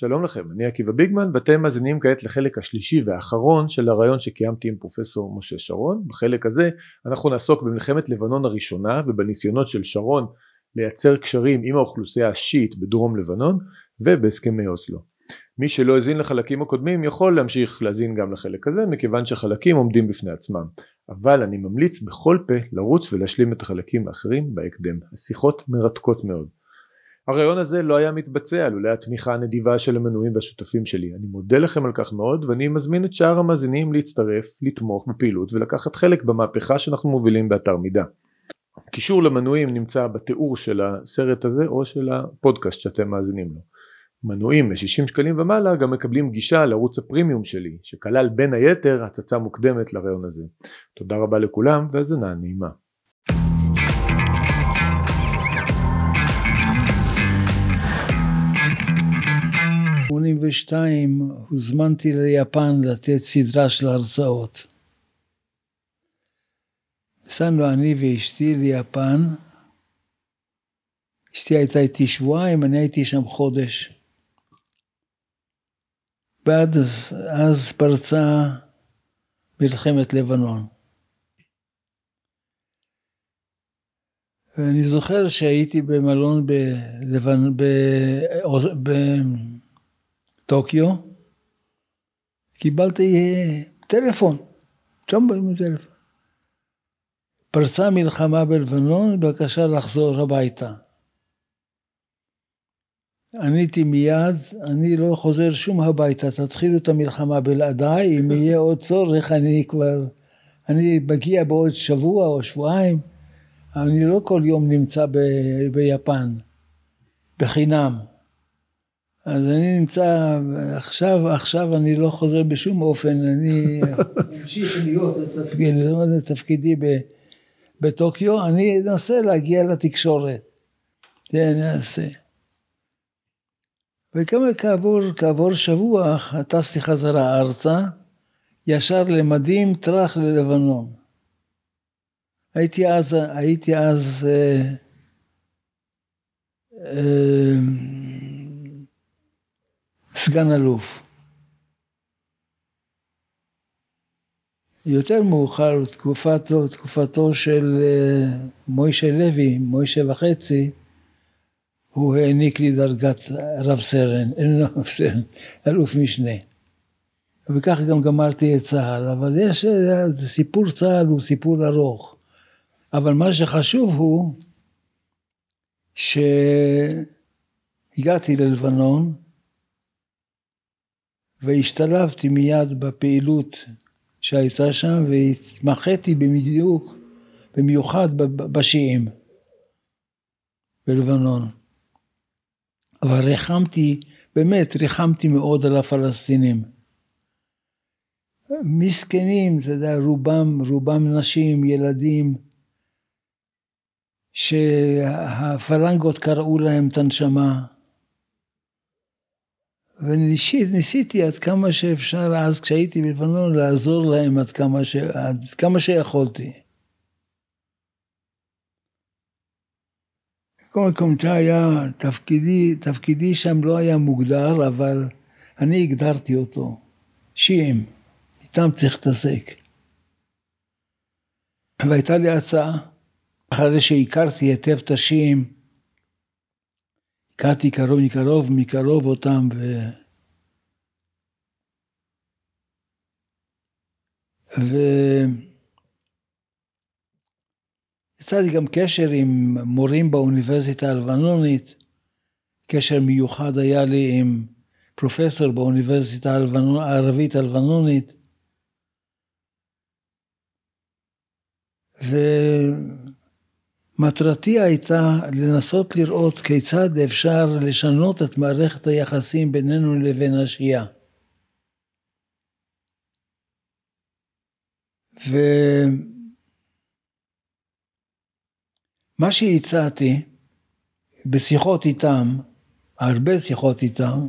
שלום לכם, אני עקיבא ביגמן ואתם מאזינים כעת לחלק השלישי והאחרון של הרעיון שקיימתי עם פרופסור משה שרון. בחלק הזה אנחנו נעסוק במלחמת לבנון הראשונה ובניסיונות של שרון לייצר קשרים עם האוכלוסייה השיעית בדרום לבנון ובהסכמי אוסלו. מי שלא האזין לחלקים הקודמים יכול להמשיך להאזין גם לחלק הזה מכיוון שחלקים עומדים בפני עצמם אבל אני ממליץ בכל פה לרוץ ולהשלים את החלקים האחרים בהקדם. השיחות מרתקות מאוד. הרעיון הזה לא היה מתבצע לולא התמיכה הנדיבה של המנויים והשותפים שלי. אני מודה לכם על כך מאוד ואני מזמין את שאר המאזינים להצטרף, לתמוך בפעילות ולקחת חלק במהפכה שאנחנו מובילים באתר מידע. קישור למנויים נמצא בתיאור של הסרט הזה או של הפודקאסט שאתם מאזינים לו. מנויים מ-60 שקלים ומעלה גם מקבלים גישה לערוץ הפרימיום שלי שכלל בין היתר הצצה מוקדמת לרעיון הזה. תודה רבה לכולם והאזנה נעימה. 82 הוזמנתי ליפן לתת סדרה של הרצאות. נסענו אני ואשתי ליפן. אשתי הייתה איתי שבועיים, אני הייתי שם חודש. ועד אז פרצה מלחמת לבנון. ואני זוכר שהייתי במלון בלבנ... ב... ב... טוקיו, קיבלתי אה, טלפון, שם באים טלפון. פרצה מלחמה בלבנון, בבקשה לחזור הביתה. עניתי מיד, אני לא חוזר שום הביתה, תתחילו את המלחמה בלעדיי, אם יהיה עוד צורך אני כבר, אני מגיע בעוד שבוע או שבועיים, אני לא כל יום נמצא ב, ביפן, בחינם. אז אני נמצא, עכשיו, עכשיו אני לא חוזר בשום אופן, אני אמשיך להיות את תפקידי בטוקיו, אני אנסה להגיע לתקשורת, זה אני אעשה. וכמה כעבור, כעבור שבוע טסתי חזרה ארצה, ישר למדים טראח ללבנון. הייתי אז, הייתי אז אה, אה, סגן אלוף. יותר מאוחר, תקופתו, תקופתו של אה, מוישה לוי, מוישה וחצי, הוא העניק לי דרגת רב סרן, אין לו רב סרן, אלוף משנה. וכך גם גמרתי את צה"ל, אבל יש, אה, סיפור צה"ל הוא סיפור ארוך. אבל מה שחשוב הוא שהגעתי ללבנון, והשתלבתי מיד בפעילות שהייתה שם והתמחיתי בדיוק, במיוחד בשיעים בלבנון. אבל ריחמתי, באמת ריחמתי מאוד על הפלסטינים. מסכנים, אתה יודע, רובם, רובם נשים, ילדים, שהפלנגות קרעו להם את הנשמה. וניסיתי עד כמה שאפשר אז כשהייתי בלבנון לעזור להם עד כמה, ש... עד כמה שיכולתי. בכל מקום זה היה תפקידי, תפקידי שם לא היה מוגדר אבל אני הגדרתי אותו, שיעים, איתם צריך להתעסק. והייתה לי הצעה, אחרי שהכרתי היטב את השיעים הכרתי קרוב מקרוב, מקרוב אותם, ו... ו... יצאתי גם קשר עם מורים באוניברסיטה הלבנונית, קשר מיוחד היה לי עם פרופסור באוניברסיטה הערבית הלבנונית, ו... מטרתי הייתה לנסות לראות כיצד אפשר לשנות את מערכת היחסים בינינו לבין השיעה. ומה שהצעתי בשיחות איתם, הרבה שיחות איתם,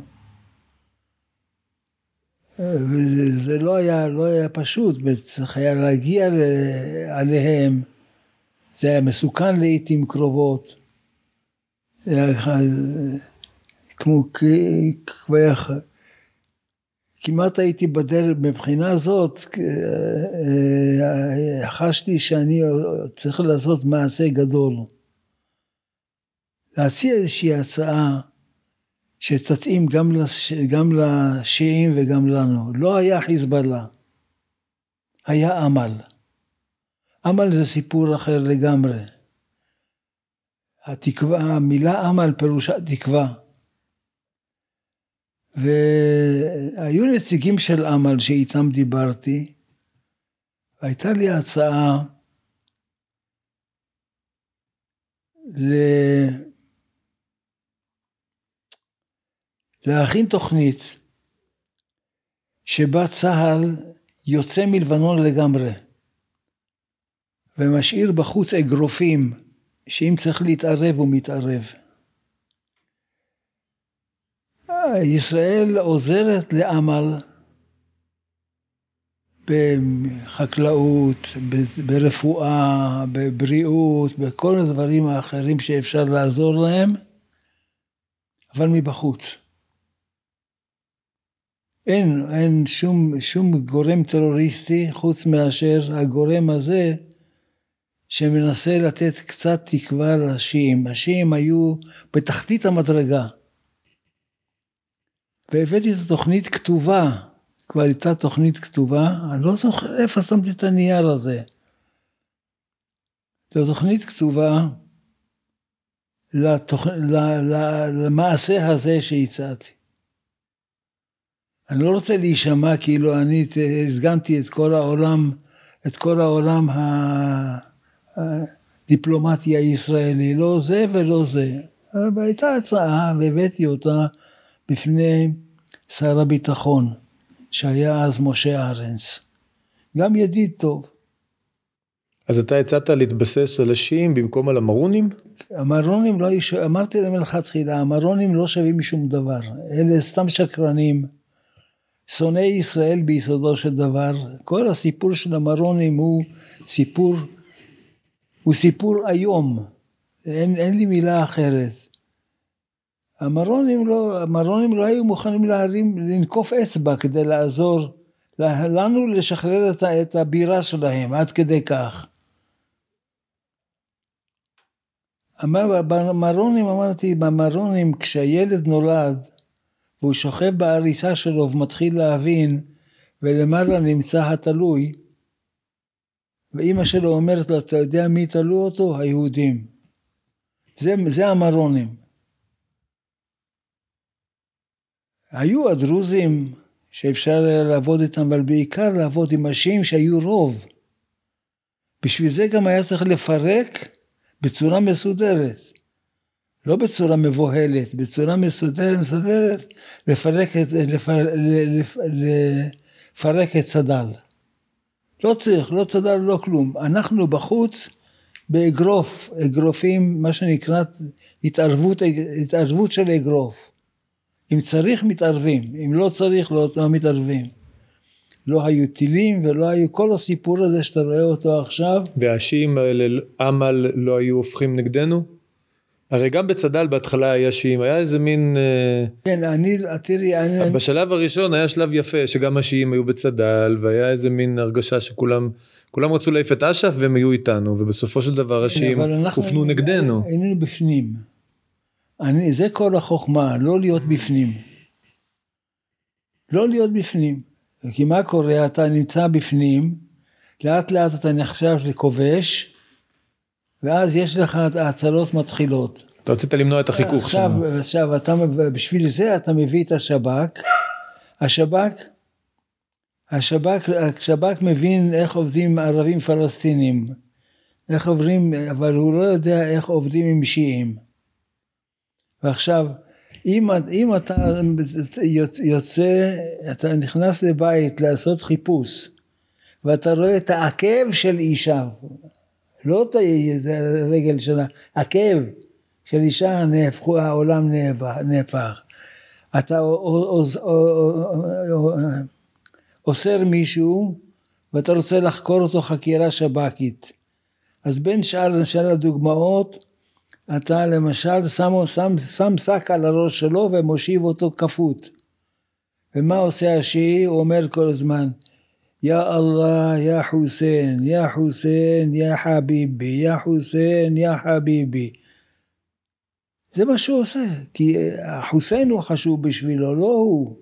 וזה לא היה, לא היה פשוט, צריך היה להגיע עליהם זה היה מסוכן לעיתים קרובות. כמו כמעט הייתי בדרך, מבחינה זאת אה, חשתי שאני צריך לעשות מעשה גדול. להציע איזושהי הצעה שתתאים גם, לש, גם לשיעים וגם לנו. לא היה חיזבאללה, היה אמל. אמל זה סיפור אחר לגמרי. התקווה, המילה אמל פירושה תקווה. והיו נציגים של אמל שאיתם דיברתי, והייתה לי הצעה ל... להכין תוכנית שבה צה"ל יוצא מלבנון לגמרי ומשאיר בחוץ אגרופים שאם צריך להתערב הוא מתערב. ישראל עוזרת לעמל בחקלאות, ברפואה, בבריאות, בכל הדברים האחרים שאפשר לעזור להם, אבל מבחוץ. אין, אין שום, שום גורם טרוריסטי חוץ מאשר הגורם הזה שמנסה לתת קצת תקווה לשיעים. השיעים היו בתחתית המדרגה. והבאתי את התוכנית כתובה, כבר הייתה תוכנית כתובה, אני לא זוכר איפה שמתי את הנייר הזה. את התוכנית כתובה לתוכ... למעשה הזה שהצעתי. אני לא רוצה להישמע כאילו אני הסגנתי את כל העולם, את כל העולם הדיפלומטי הישראלי, לא זה ולא זה. והייתה הצעה והבאתי אותה בפני שר הביטחון, שהיה אז משה ארנס. גם ידיד טוב. אז אתה הצעת להתבסס על השיעים במקום על המרונים? המרונים לא, אמרתי להם מלכתחילה, המרונים לא שווים משום דבר, אלה סתם שקרנים. שונאי ישראל ביסודו של דבר, כל הסיפור של המרונים הוא סיפור, הוא סיפור איום, אין, אין לי מילה אחרת. המרונים לא, המרונים לא היו מוכנים להרים, לנקוף אצבע כדי לעזור לנו לשחרר את, את הבירה שלהם, עד כדי כך. במרונים, אמרתי, במרונים כשהילד נולד, והוא שוכב בעריסה שלו ומתחיל להבין, ולמעלה נמצא התלוי, ואימא שלו אומרת לו, אתה יודע מי תלו אותו? היהודים. זה, זה המרונים. היו הדרוזים שאפשר לעבוד איתם, אבל בעיקר לעבוד עם השיעים שהיו רוב. בשביל זה גם היה צריך לפרק בצורה מסודרת. לא בצורה מבוהלת, בצורה מסודרת, מסודרת, לפרק את, לפר, לפרק את צד"ל. לא צריך, לא צד"ל, לא כלום. אנחנו בחוץ באגרוף, אגרופים, מה שנקרא התערבות, התערבות של אגרוף. אם צריך מתערבים, אם לא צריך לא, לא מתערבים. לא היו טילים ולא היו כל הסיפור הזה שאתה רואה אותו עכשיו. והשיעים האלה, אמל לא היו הופכים נגדנו? הרי גם בצד"ל בהתחלה היה שיעים, היה איזה מין... אה, כן, אני, תראי, אני... בשלב הראשון היה שלב יפה שגם השיעים היו בצד"ל והיה איזה מין הרגשה שכולם כולם רצו להעיף את אש"ף והם היו איתנו ובסופו של דבר השיעים הופנו נגדנו. היינו בפנים. אני, זה כל החוכמה, לא להיות בפנים. לא להיות בפנים. כי מה קורה? אתה נמצא בפנים, לאט לאט אתה נחשב לכובש, ואז יש לך ההצלות מתחילות. אתה רצית למנוע את החיכוך עכשיו, שם. עכשיו, אתה, בשביל זה אתה מביא את השב"כ. השב"כ, השב"כ, השב"כ מבין איך עובדים ערבים פלסטינים. איך עוברים, אבל הוא לא יודע איך עובדים עם שיעים. ועכשיו, אם, אם אתה יוצא, אתה נכנס לבית לעשות חיפוש, ואתה רואה את העקב של אישה, לא את הרגל שלה, הכאב של אישה נהפכו, העולם נהפך. אתה אוסר מישהו ואתה רוצה לחקור אותו חקירה שב"כית. אז בין שאר, שאר הדוגמאות, אתה למשל שם, שם, שם שק על הראש שלו ומושיב אותו כפות. ומה עושה השיעי? הוא אומר כל הזמן, יא אללה, יא חוסיין, יא חוסיין, יא חביבי, יא חוסיין, יא חביבי. זה מה שהוא עושה, כי חוסיין הוא חשוב בשבילו, לא הוא.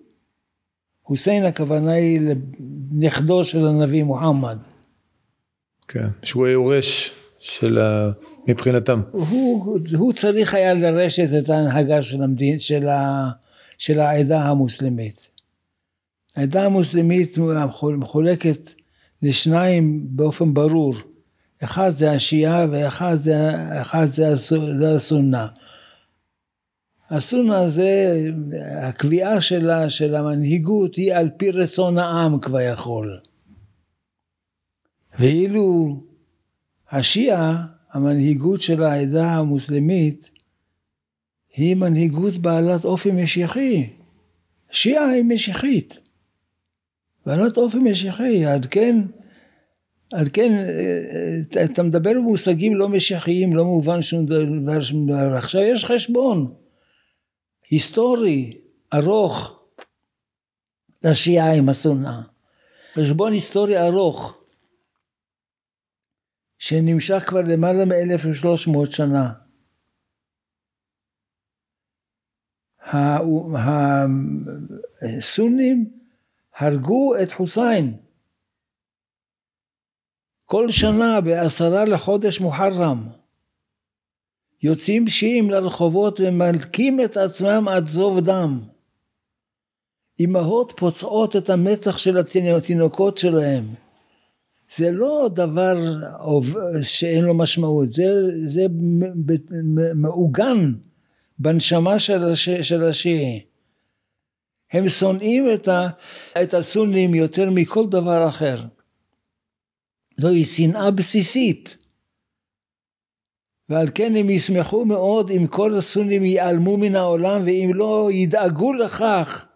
חוסיין הכוונה היא לנכדו של הנביא מוחמד. כן, שהוא היורש של ה... מבחינתם. הוא, הוא צריך היה לרשת את ההנהגה של, המדין, של, ה, של העדה המוסלמית. העדה המוסלמית מחולקת לשניים באופן ברור. אחד זה השיעה ואחד זה, זה, זה הסונה. הסונה זה, הקביעה שלה, של המנהיגות היא על פי רצון העם כביכול. ואילו השיעה, המנהיגות של העדה המוסלמית, היא מנהיגות בעלת אופי משיחי. שיעה היא משיחית. בעלת אופי משיחי, עד כן, עד כן, אתה מדבר במושגים לא משיחיים, לא מובן שום דבר, שום דבר. עכשיו יש חשבון היסטורי ארוך לשיעה עם הסונה. חשבון היסטורי ארוך. שנמשך כבר למעלה מ-1300 שנה. הסונים הרגו את חוסיין. כל שנה בעשרה לחודש מוחרם יוצאים שיעים לרחובות ומלקים את עצמם עד זוב דם. אמהות פוצעות את המצח של התינוקות שלהם. זה לא דבר שאין לו משמעות, זה, זה מעוגן בנשמה של, הש, השיעי. הם שונאים את, ה, את הסונים יותר מכל דבר אחר. זוהי שנאה בסיסית. ועל כן הם ישמחו מאוד אם כל הסונים ייעלמו מן העולם ואם לא ידאגו לכך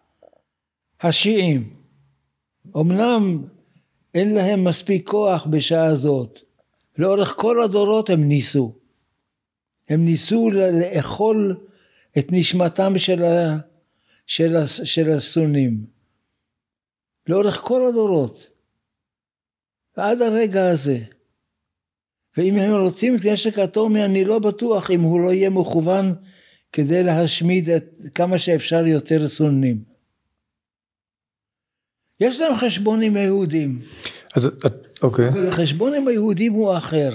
השיעים. אמנם אין להם מספיק כוח בשעה זאת. לאורך כל הדורות הם ניסו. הם ניסו לאכול את נשמתם של, ה, של, של הסונים. לאורך כל הדורות. ועד הרגע הזה. ואם הם רוצים את נשק אטומי אני לא בטוח אם הוא לא יהיה מכוון כדי להשמיד את כמה שאפשר יותר סונים. יש להם חשבון עם היהודים. אז אוקיי. אבל החשבון עם היהודים הוא אחר.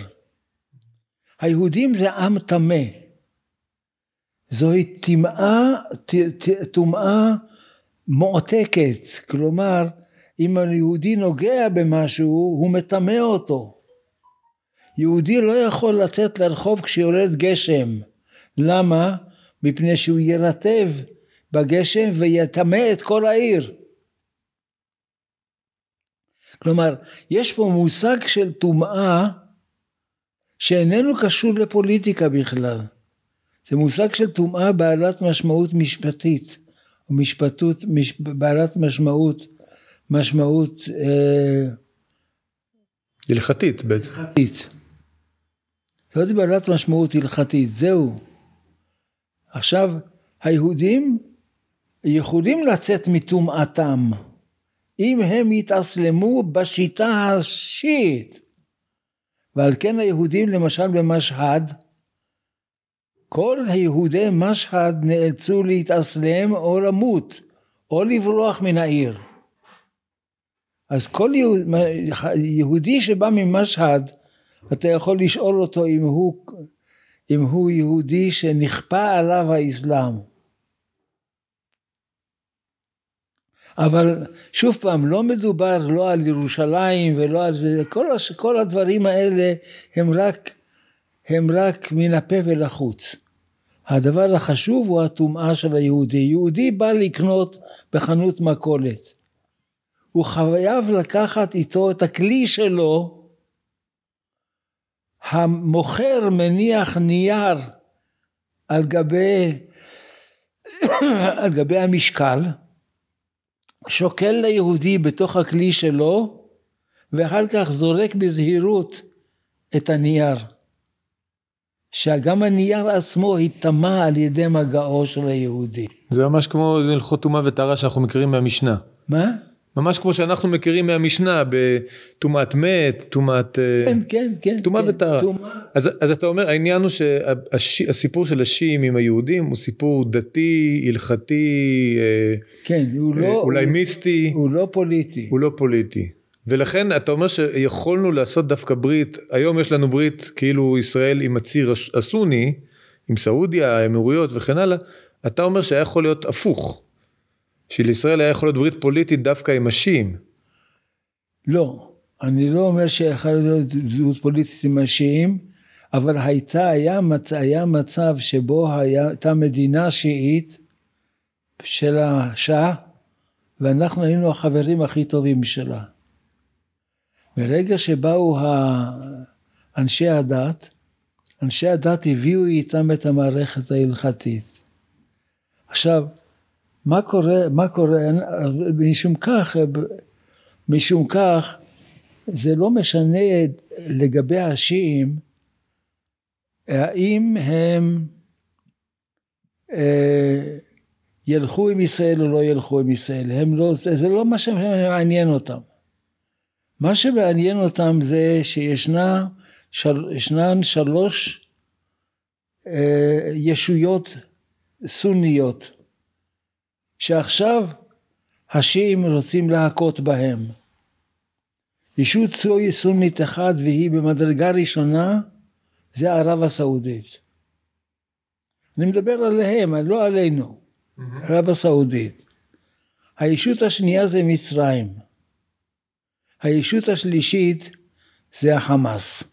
היהודים זה עם טמא. זוהי טמאה, טומאה מועתקת. כלומר, אם היהודי נוגע במשהו, הוא מטמא אותו. יהודי לא יכול לצאת לרחוב כשיורד גשם. למה? מפני שהוא ירטב בגשם ויטמא את כל העיר. כלומר, יש פה מושג של טומאה שאיננו קשור לפוליטיקה בכלל. זה מושג של טומאה בעלת משמעות משפטית, או משפטות, מש, בעלת משמעות, משמעות אה, הלכתית בעצם. הלכתית. זאת בעלת משמעות הלכתית, זהו. עכשיו, היהודים יכולים לצאת מטומאתם. אם הם יתאסלמו בשיטה השיעית. ועל כן היהודים למשל במשהד, כל היהודי משהד נאלצו להתאסלם או למות, או לברוח מן העיר. אז כל יהוד, יהודי שבא ממשהד, אתה יכול לשאול אותו אם הוא, אם הוא יהודי שנכפה עליו האסלאם. אבל שוב פעם, לא מדובר לא על ירושלים ולא על זה, כל, כל הדברים האלה הם רק, הם רק מן הפה ולחוץ. הדבר החשוב הוא הטומאה של היהודי. יהודי בא לקנות בחנות מכולת. הוא חייב לקחת איתו את הכלי שלו. המוכר מניח נייר על גבי, על גבי המשקל. שוקל ליהודי בתוך הכלי שלו, ואחר כך זורק בזהירות את הנייר. שגם הנייר עצמו ייטמע על ידי מגעו של היהודי. זה ממש כמו הלכות טומאה וטהרה שאנחנו מכירים מהמשנה. מה? ממש כמו שאנחנו מכירים מהמשנה בטומאת מת, טומאת... אה, כן, כן, כן. טומאה כן, וטהרה. טומאה. אז, אז אתה אומר העניין הוא שהסיפור של השיעים עם היהודים הוא סיפור דתי, הלכתי, אה, כן, הוא אה, לא... אולי הוא, מיסטי, הוא לא פוליטי. הוא לא פוליטי. ולכן אתה אומר שיכולנו לעשות דווקא ברית, היום יש לנו ברית כאילו ישראל עם הציר הסוני, עם סעודיה, האמירויות וכן הלאה, אתה אומר שהיה יכול להיות הפוך. שלישראל היה יכול להיות ברית פוליטית דווקא עם השיעים. לא, אני לא אומר שיכול להיות זהות פוליטית עם השיעים, אבל הייתה, היה, מצ, היה מצב שבו הייתה מדינה שיעית של השאה, ואנחנו היינו החברים הכי טובים שלה. ברגע שבאו אנשי הדת, אנשי הדת הביאו איתם את המערכת ההלכתית. עכשיו, מה קורה, מה קורה, משום כך, משום כך, זה לא משנה לגבי השיעים, האם הם אה, ילכו עם ישראל או לא ילכו עם ישראל, הם לא, זה, זה לא מה שמעניין אותם. מה שמעניין אותם זה שישנה, של, ישנן שלוש אה, ישויות סוניות, שעכשיו השיעים רוצים להכות בהם. ישות צוי סונית אחת והיא במדרגה ראשונה זה ערב הסעודית. אני מדבר עליהם, לא עלינו, ערב הסעודית. הישות השנייה זה מצרים. הישות השלישית זה החמאס.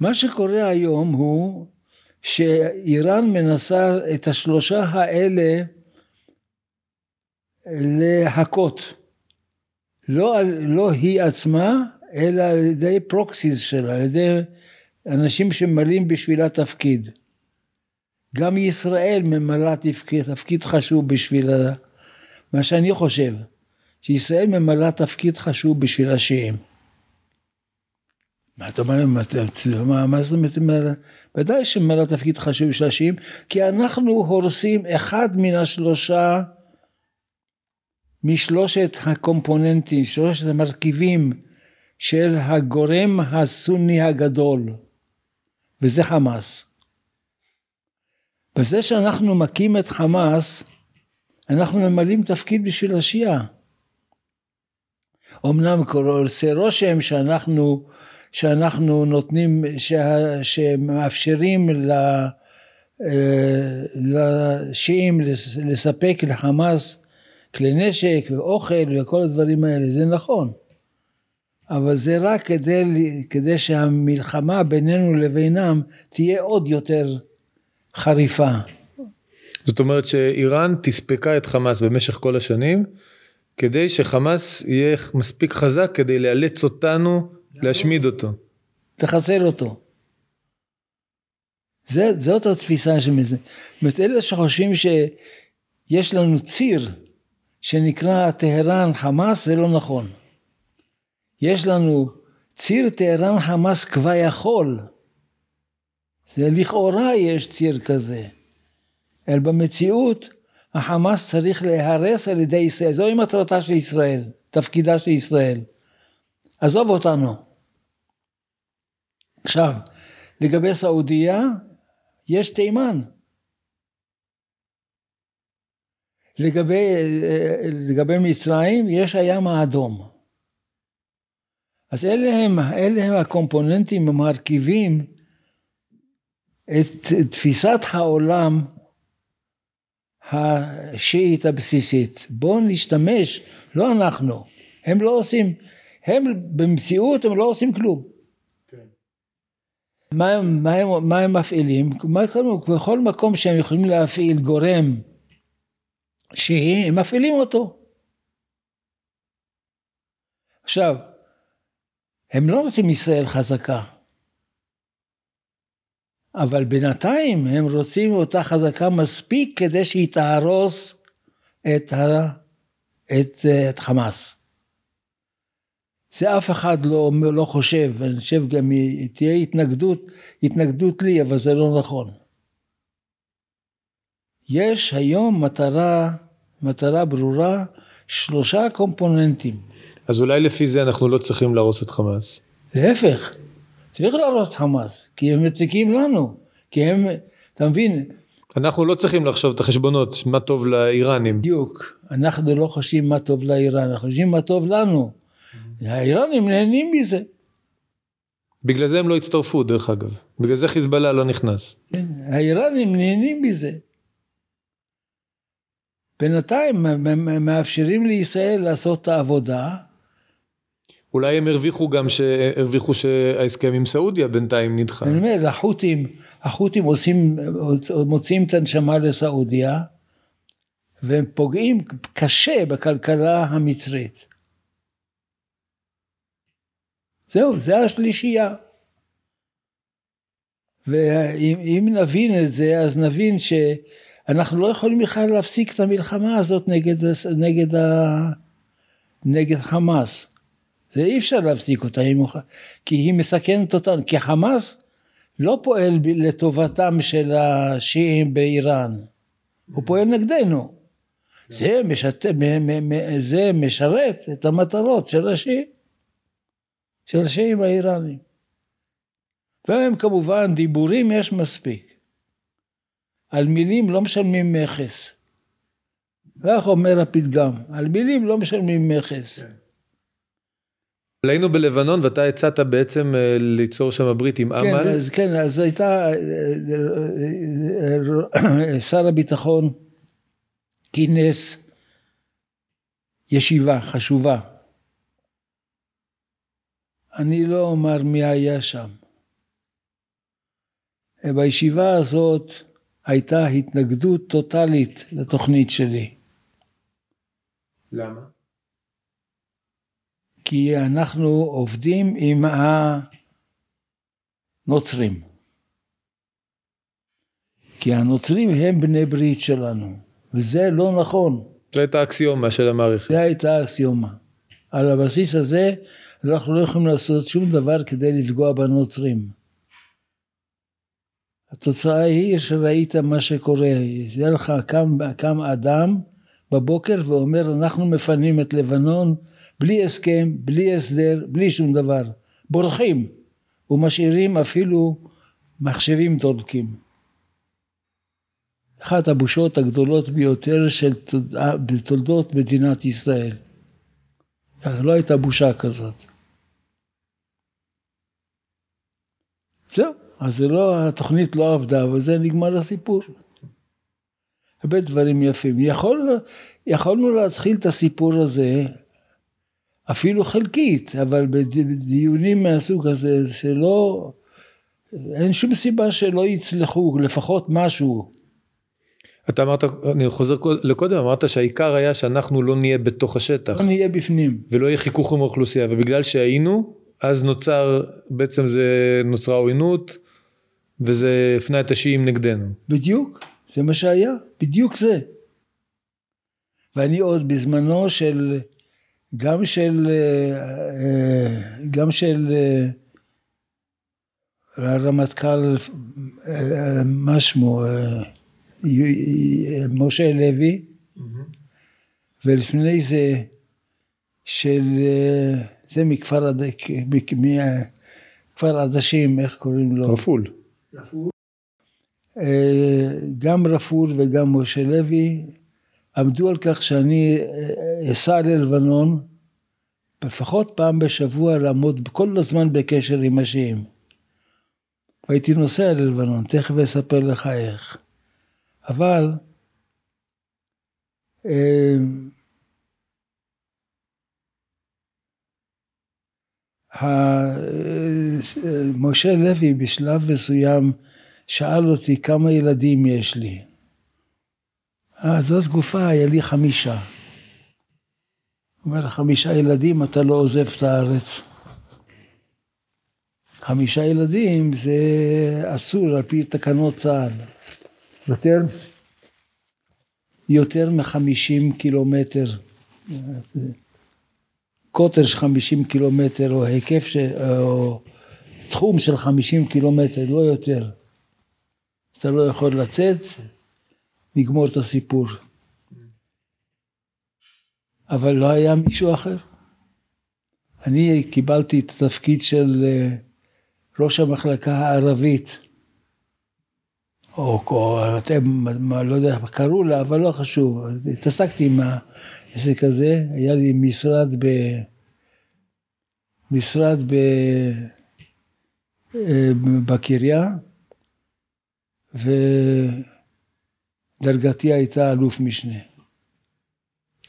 מה שקורה היום הוא שאיראן מנסה את השלושה האלה להכות. לא, לא היא עצמה, אלא על ידי פרוקסיס שלה, על ידי אנשים שממלאים בשבילה תפקיד. גם ישראל ממלאה תפקיד, תפקיד חשוב בשביל מה שאני חושב, שישראל ממלאה תפקיד חשוב בשביל השיעים. מה אתה אומר, מה, זאת אומרת, ודאי שממלא תפקיד חשוב בשביל השיעים, כי אנחנו הורסים אחד מן השלושה משלושת הקומפוננטים, שלושת המרכיבים של הגורם הסוני הגדול, וזה חמאס. בזה שאנחנו מכים את חמאס, אנחנו ממלאים תפקיד בשביל השיעה. אמנם עושה רושם שאנחנו, שאנחנו נותנים, שה, שמאפשרים ל, לשיעים לספק לחמאס כלי נשק ואוכל וכל הדברים האלה, זה נכון. אבל זה רק כדי, כדי שהמלחמה בינינו לבינם תהיה עוד יותר חריפה. זאת אומרת שאיראן תספקה את חמאס במשך כל השנים, כדי שחמאס יהיה מספיק חזק כדי לאלץ אותנו להשמיד אותו. תחסל אותו. זה, זאת התפיסה של זה. זאת אומרת, אלה שחושבים שיש לנו ציר שנקרא טהרן חמאס, זה לא נכון. יש לנו ציר טהרן חמאס כביכול. זה לכאורה יש ציר כזה. אלא במציאות החמאס צריך להיהרס על ידי ישראל. זוהי מטרתה של ישראל, תפקידה של ישראל. עזוב אותנו. עכשיו, לגבי סעודיה, יש תימן. לגבי, לגבי מצרים, יש הים האדום. אז אלה הם, אלה הם הקומפוננטים המרכיבים את תפיסת העולם השיעית הבסיסית. בואו נשתמש, לא אנחנו, הם לא עושים, הם במציאות הם לא עושים כלום. מה, מה, הם, מה הם מפעילים? בכל מקום שהם יכולים להפעיל גורם שהיא, הם מפעילים אותו. עכשיו, הם לא רוצים ישראל חזקה, אבל בינתיים הם רוצים אותה חזקה מספיק כדי שהיא תהרוס את, ה, את, את חמאס. זה אף אחד לא, לא חושב, אני חושב גם תהיה התנגדות, התנגדות לי, אבל זה לא נכון. יש היום מטרה, מטרה ברורה, שלושה קומפוננטים. אז אולי לפי זה אנחנו לא צריכים להרוס את חמאס. להפך, צריך להרוס את חמאס, כי הם מציקים לנו, כי הם, אתה מבין? אנחנו לא צריכים לחשוב את החשבונות, מה טוב לאיראנים. בדיוק, אנחנו לא חושבים מה טוב לאיראן, אנחנו חושבים מה טוב לנו. האיראנים נהנים מזה. בגלל זה הם לא הצטרפו דרך אגב, בגלל זה חיזבאללה לא נכנס. כן, האיראנים נהנים מזה. בינתיים מאפשרים לישראל לעשות את העבודה. אולי הם הרוויחו גם, הרוויחו שההסכם עם סעודיה בינתיים נדחה. אני אומר, החות'ים, החות'ים עושים, מוציאים את הנשמה לסעודיה, והם פוגעים קשה בכלכלה המצרית. זהו, זה השלישייה. ואם נבין את זה, אז נבין שאנחנו לא יכולים בכלל להפסיק את המלחמה הזאת נגד, נגד, נגד חמאס. זה אי אפשר להפסיק אותה, כי היא מסכנת אותנו, כי חמאס לא פועל לטובתם של השיעים באיראן, הוא פועל נגדנו. זה, משת... זה משרת את המטרות של השיעים. של השיעים האיראנים. והם כמובן, דיבורים יש מספיק. על מילים לא משלמים מכס. כך אומר הפתגם, על מילים לא משלמים מכס. כן. היינו בלבנון ואתה הצעת בעצם אה, ליצור שם ברית עם כן, אמל. אז, כן, אז הייתה, אה, אה, שר הביטחון כינס ישיבה חשובה אני לא אומר מי היה שם. בישיבה הזאת הייתה התנגדות טוטאלית לתוכנית שלי. למה? כי אנחנו עובדים עם הנוצרים. כי הנוצרים הם בני ברית שלנו, וזה לא נכון. זו הייתה אקסיומה של המערכת. זו הייתה אקסיומה. על הבסיס הזה אנחנו לא יכולים לעשות שום דבר כדי לפגוע בנוצרים. התוצאה היא שראית מה שקורה, יהיה לך קם, קם אדם בבוקר ואומר אנחנו מפנים את לבנון בלי הסכם, בלי הסדר, בלי שום דבר, בורחים ומשאירים אפילו מחשבים דולקים. אחת הבושות הגדולות ביותר של בתולדות מדינת ישראל. לא הייתה בושה כזאת. זהו, אז זה לא, התוכנית לא עבדה, אבל זה נגמר הסיפור. הרבה דברים יפים. יכול, יכולנו להתחיל את הסיפור הזה אפילו חלקית, אבל בדיונים מהסוג הזה, שלא, אין שום סיבה שלא יצלחו, לפחות משהו. אתה אמרת, אני חוזר לקודם, אמרת שהעיקר היה שאנחנו לא נהיה בתוך השטח. לא נהיה בפנים. ולא יהיה חיכוך עם האוכלוסייה, ובגלל שהיינו, אז נוצר, בעצם זה נוצרה עוינות, וזה הפנה את השיעים נגדנו. בדיוק, זה מה שהיה, בדיוק זה. ואני עוד בזמנו של, גם של, אה, גם של אה, הרמטכ"ל, אה, מה שמו, משה לוי, mm-hmm. ולפני זה של זה מכפר, עדשים, איך קוראים לו? רפול. אה, גם רפול וגם משה לוי עמדו על כך שאני אה, אסע ללבנון לפחות פעם בשבוע לעמוד כל הזמן בקשר עם השיעים. והייתי נוסע ללבנון, תכף אספר לך איך. אבל אה, משה לוי בשלב מסוים שאל אותי כמה ילדים יש לי. אז אז גופה היה לי חמישה. אומר, חמישה ילדים אתה לא עוזב את הארץ. חמישה ילדים זה אסור על פי תקנות צה"ל. יותר, יותר מחמישים קילומטר. קוטר של 50 קילומטר או היקף של, או תחום של 50 קילומטר, לא יותר. אתה לא יכול לצאת, נגמור את הסיפור. אבל לא היה מישהו אחר. אני קיבלתי את התפקיד של אה, ראש המחלקה הערבית, או, או אתם, לא יודע איך קראו לה, אבל לא חשוב. התעסקתי עם העסק הזה, היה לי משרד ב... משרד ב... אה, בקריה, ודרגתי הייתה אלוף משנה.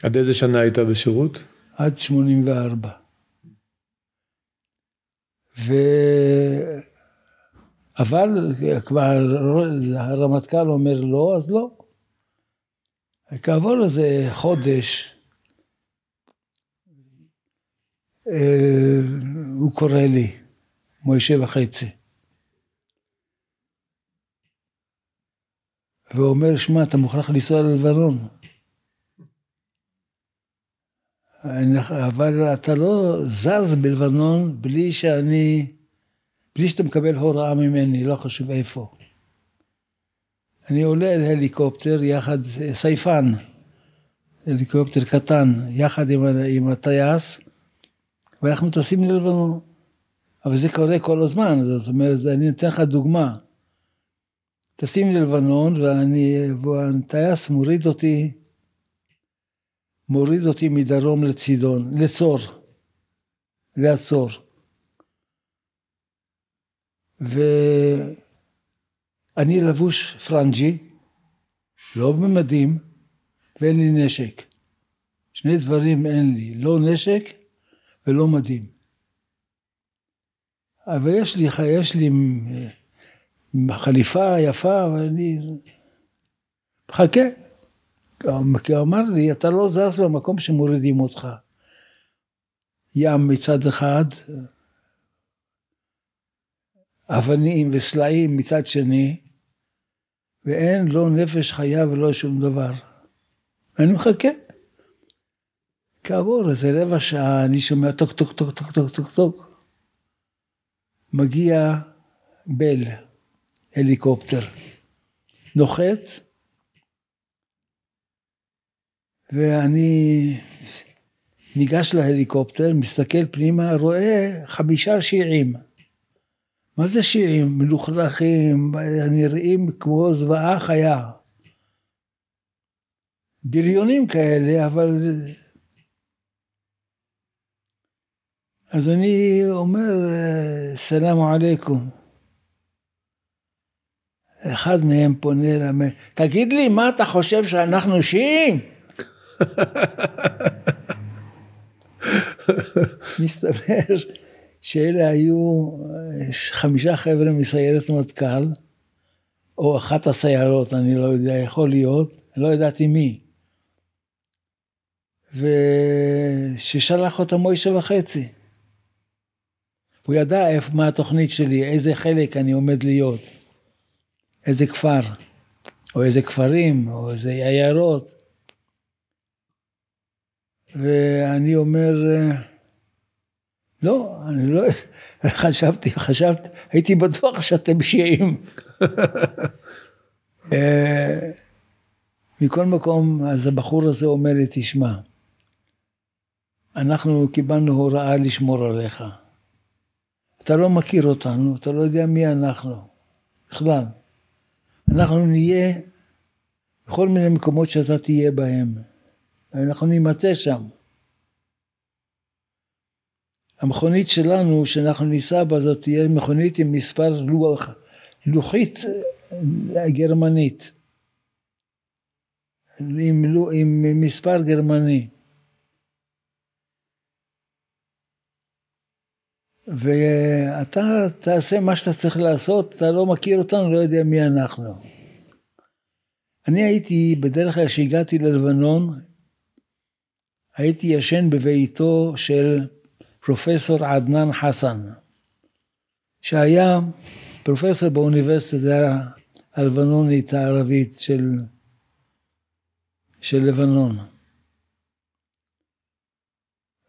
עד איזה שנה היית בשירות? עד 84. ו... אבל כבר הרמטכ"ל אומר לא, אז לא. כעבור איזה חודש, אה, הוא קורא לי, מוישה וחצי. והוא אומר, שמע, אתה מוכרח לנסוע ללבנון. אבל אתה לא זז בלבנון בלי שאני, בלי שאתה מקבל הוראה ממני, לא חשוב איפה. אני עולה על הליקופטר יחד, סייפן, הליקופטר קטן, יחד עם, עם הטייס, ואנחנו טסים ללבנון. אבל זה קורה כל הזמן, זאת אומרת, אני אתן לך דוגמה. טסים ללבנון ואני, והטייס מוריד אותי מוריד אותי מדרום לצידון, לצור, לעצור. ואני לבוש פרנג'י, לא במדים, ואין לי נשק. שני דברים אין לי, לא נשק ולא מדים. אבל יש לי, יש לי חליפה יפה, ואני מחכה. כי הוא אמר לי, אתה לא זז במקום שמורידים אותך. ים מצד אחד, אבנים וסלעים מצד שני, ואין לא נפש חיה ולא שום דבר. ואני מחכה. כעבור איזה רבע שעה אני שומע טוק טוק טוק טוק טוק טוק טוק. מגיע בל, הליקופטר. נוחת, ואני ניגש להליקופטר, מסתכל פנימה, רואה חמישה שיעים. מה זה שיעים? מלוכלכים, נראים כמו זוועה חיה. בריונים כאלה, אבל... אז אני אומר, סלאם עליכום. אחד מהם פונה אליי, תגיד לי, מה אתה חושב שאנחנו שיעים? מסתבר שאלה היו חמישה חבר'ה מסיירת מטכ"ל, או אחת הסיירות, אני לא יודע, יכול להיות, לא ידעתי מי. וששלח אותה מוישה וחצי. הוא ידע איפה, מה התוכנית שלי, איזה חלק אני עומד להיות, איזה כפר, או איזה כפרים, או איזה עיירות. ואני אומר, לא, אני לא, חשבתי, חשבתי, הייתי בטוח שאתם שיעים. אה, מכל מקום, אז הבחור הזה אומר לי, תשמע, אנחנו קיבלנו הוראה לשמור עליך. אתה לא מכיר אותנו, אתה לא יודע מי אנחנו, בכלל. אנחנו נהיה בכל מיני מקומות שאתה תהיה בהם. אנחנו נימצא שם. המכונית שלנו, שאנחנו ניסע בה, זאת תהיה מכונית עם מספר לוח, לוחית אה, גרמנית. עם, עם מספר גרמני. ואתה תעשה מה שאתה צריך לעשות, אתה לא מכיר אותנו, לא יודע מי אנחנו. אני הייתי, בדרך כלל כשהגעתי ללבנון, הייתי ישן בביתו של פרופסור עדנאן חסן, שהיה פרופסור באוניברסיטה הלבנונית הערבית של, של לבנון.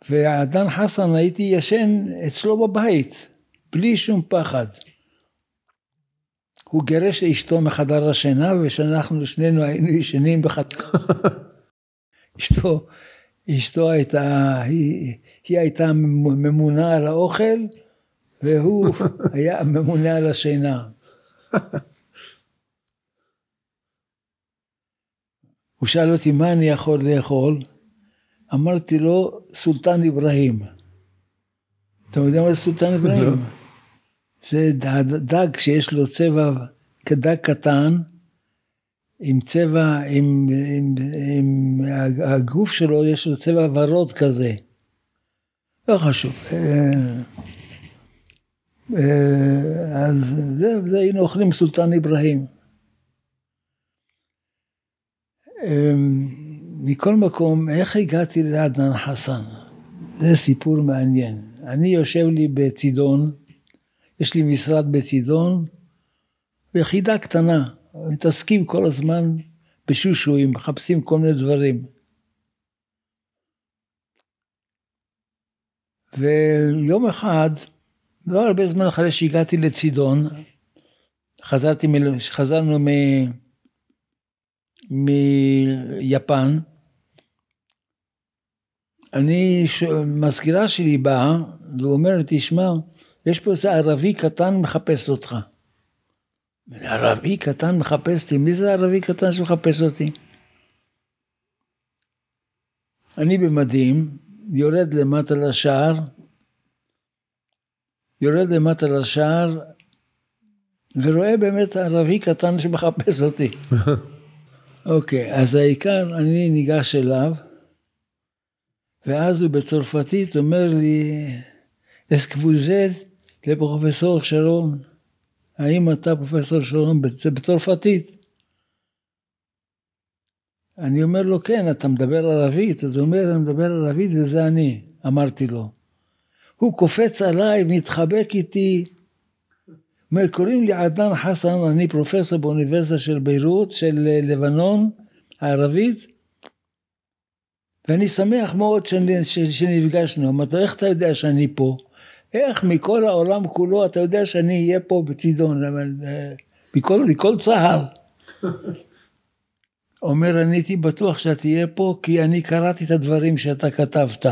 ועדן חסן הייתי ישן אצלו בבית, בלי שום פחד. הוא גירש אשתו מחדר השינה, ושאנחנו שנינו היינו ישנים בחדר. אשתו, אשתו הייתה, היא, היא הייתה ממונה על האוכל, והוא היה ממונה על השינה. הוא שאל אותי מה אני יכול לאכול, אמרתי לו סולטן אברהים. אתה יודע מה זה סולטן אברהים? לא. זה דג שיש לו צבע כדג קטן, עם צבע, עם, עם, עם הגוף שלו יש לו צבע ורוד כזה. לא חשוב. אה, אה, אז זה, זה היינו אוכלים סולטן אברהים. אה, מכל מקום, איך הגעתי לעדנאן חסן? זה סיפור מעניין. אני יושב לי בצידון, יש לי משרד בצידון, יחידה קטנה, מתעסקים כל הזמן בשושויים, מחפשים כל מיני דברים. ויום אחד, לא הרבה זמן אחרי שהגעתי לצידון, חזרתי, חזרנו מ... מיפן, אני, מזכירה שלי באה ואומרת, תשמע, יש פה איזה ערבי קטן מחפש אותך. ערבי קטן מחפש אותי, מי זה ערבי קטן שמחפש אותי? אני במדים, יורד למטה לשער, יורד למטה לשער, ורואה באמת ערבי קטן שמחפש אותי. אוקיי, okay, אז העיקר, אני ניגש אליו, ואז הוא בצרפתית אומר לי, אסקבוזט לפרופסור שרון. האם אתה פרופסור? זה בצרפתית. אני אומר לו, כן, אתה מדבר ערבית? אז הוא אומר, אני מדבר ערבית וזה אני, אמרתי לו. הוא קופץ עליי, מתחבק איתי. אומר, קוראים לי עדנאן חסן, אני פרופסור באוניברסיטה של ביירות, של לבנון הערבית, ואני שמח מאוד שנפגשנו. אמרתי איך אתה יודע שאני פה? איך מכל העולם כולו אתה יודע שאני אהיה פה בצידון, אה, מכל, מכל צהר. אומר, אני הייתי בטוח שאתה תהיה פה כי אני קראתי את הדברים שאתה כתבת.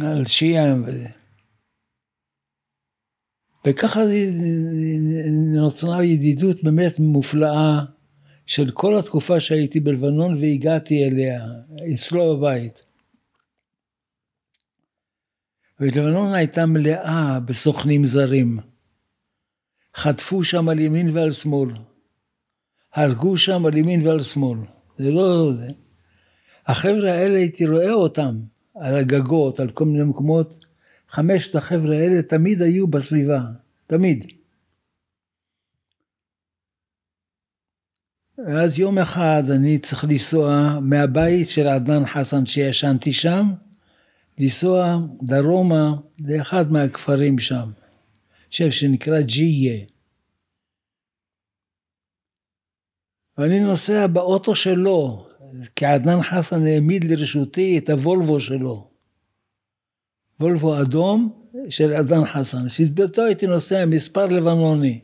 על שיעה וזה. וככה נוצרה ידידות באמת מופלאה של כל התקופה שהייתי בלבנון והגעתי אליה, אצלו בבית. ולבנון הייתה מלאה בסוכנים זרים. חטפו שם על ימין ועל שמאל. הרגו שם על ימין ועל שמאל. זה לא. החבר'ה האלה, הייתי רואה אותם על הגגות, על כל מיני מקומות. חמשת החבר'ה האלה תמיד היו בסביבה, תמיד. ואז יום אחד אני צריך לנסוע מהבית של עדנאן חסן שישנתי שם, לנסוע דרומה לאחד מהכפרים שם, חושב שנקרא ג'יה. ואני נוסע באוטו שלו, כי עדנאן חסן העמיד לרשותי את הוולבו שלו. וולבו אדום של עדנאן חסן, שבאותו הייתי נוסע מספר לבנוני.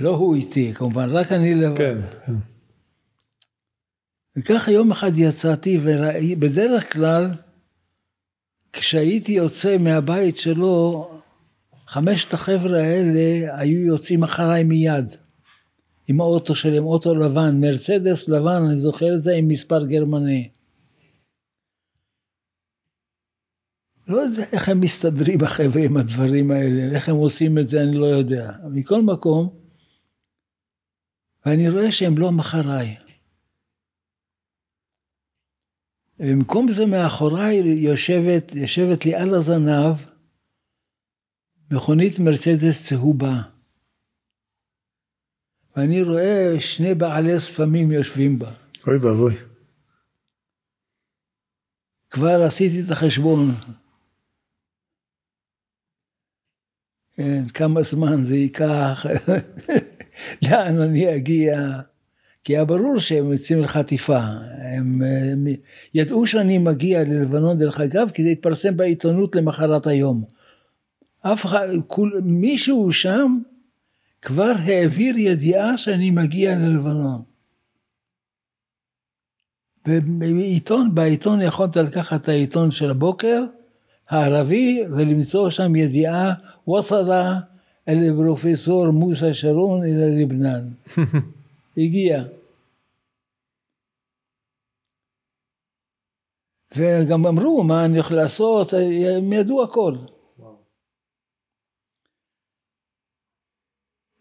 לא הוא איתי, כמובן, רק אני לבד. כן. וככה יום אחד יצאתי, ובדרך כלל, כשהייתי יוצא מהבית שלו, חמשת החבר'ה האלה היו יוצאים אחריי מיד. עם האוטו שלהם, אוטו לבן, מרצדס לבן, אני זוכר את זה, עם מספר גרמני. לא יודע איך הם מסתדרים החבר'ה עם הדברים האלה, איך הם עושים את זה אני לא יודע. מכל מקום, ואני רואה שהם לא מאחריי. במקום זה מאחוריי יושבת, יושבת לי על הזנב מכונית מרצדס צהובה. ואני רואה שני בעלי ספמים יושבים בה. אוי ואבוי. כבר עשיתי את החשבון. כן, כמה זמן זה ייקח, לאן אני אגיע, כי היה ברור שהם יוצאים לחטיפה. הם, הם ידעו שאני מגיע ללבנון דרך אגב, כי זה התפרסם בעיתונות למחרת היום. אף אחד, כול, מישהו שם כבר העביר ידיעה שאני מגיע ללבנון. בעיתון, בעיתון יכולת לקחת את העיתון של הבוקר, הערבי, ולמצוא שם ידיעה, וסלה אל פרופסור מוסא שרון אל לבנן. הגיע. וגם אמרו מה אני יכול לעשות, הם ידעו הכל.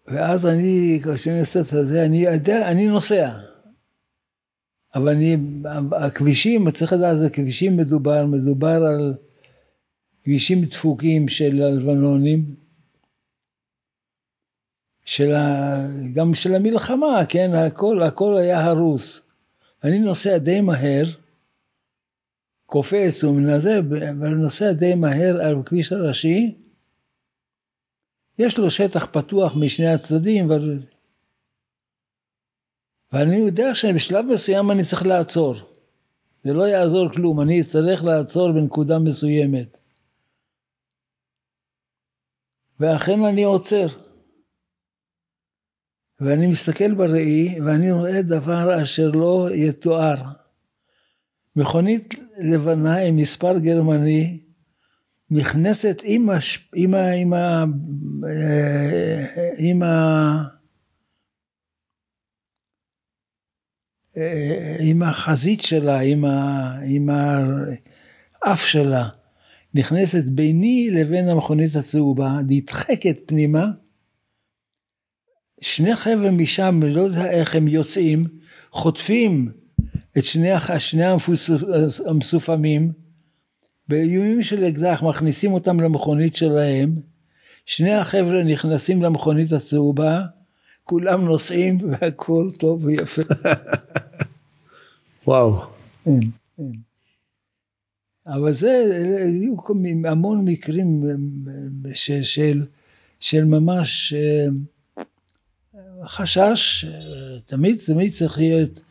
ואז אני, כשאני עושה את זה, אני יודע, אני נוסע. אבל אני, הכבישים, צריך לדעת, זה כבישים מדובר, מדובר על כבישים דפוקים של הלבנונים, של ה, גם של המלחמה, כן, הכל, הכל היה הרוס. אני נוסע די מהר, קופץ ומנזה, אבל נוסע די מהר על הכביש הראשי, יש לו שטח פתוח משני הצדדים, אבל... ואני יודע שבשלב מסוים אני צריך לעצור. זה לא יעזור כלום, אני אצטרך לעצור בנקודה מסוימת. ואכן אני עוצר. ואני מסתכל בראי ואני רואה דבר אשר לא יתואר. מכונית לבנה עם מספר גרמני נכנסת עם, הש... עם, ה... עם, ה... עם, ה... עם החזית שלה, עם, ה... עם האף שלה, נכנסת ביני לבין המכונית הצהובה, נדחקת פנימה, שני חבר'ה משם, לא יודע איך הם יוצאים, חוטפים את שני, שני המסופמים, באיומים של אקדח מכניסים אותם למכונית שלהם, שני החבר'ה נכנסים למכונית הצהובה, כולם נוסעים והכל טוב ויפה. וואו. כן, כן. אבל זה, היו המון מקרים של, של, של ממש חשש, תמיד, תמיד צריך להיות,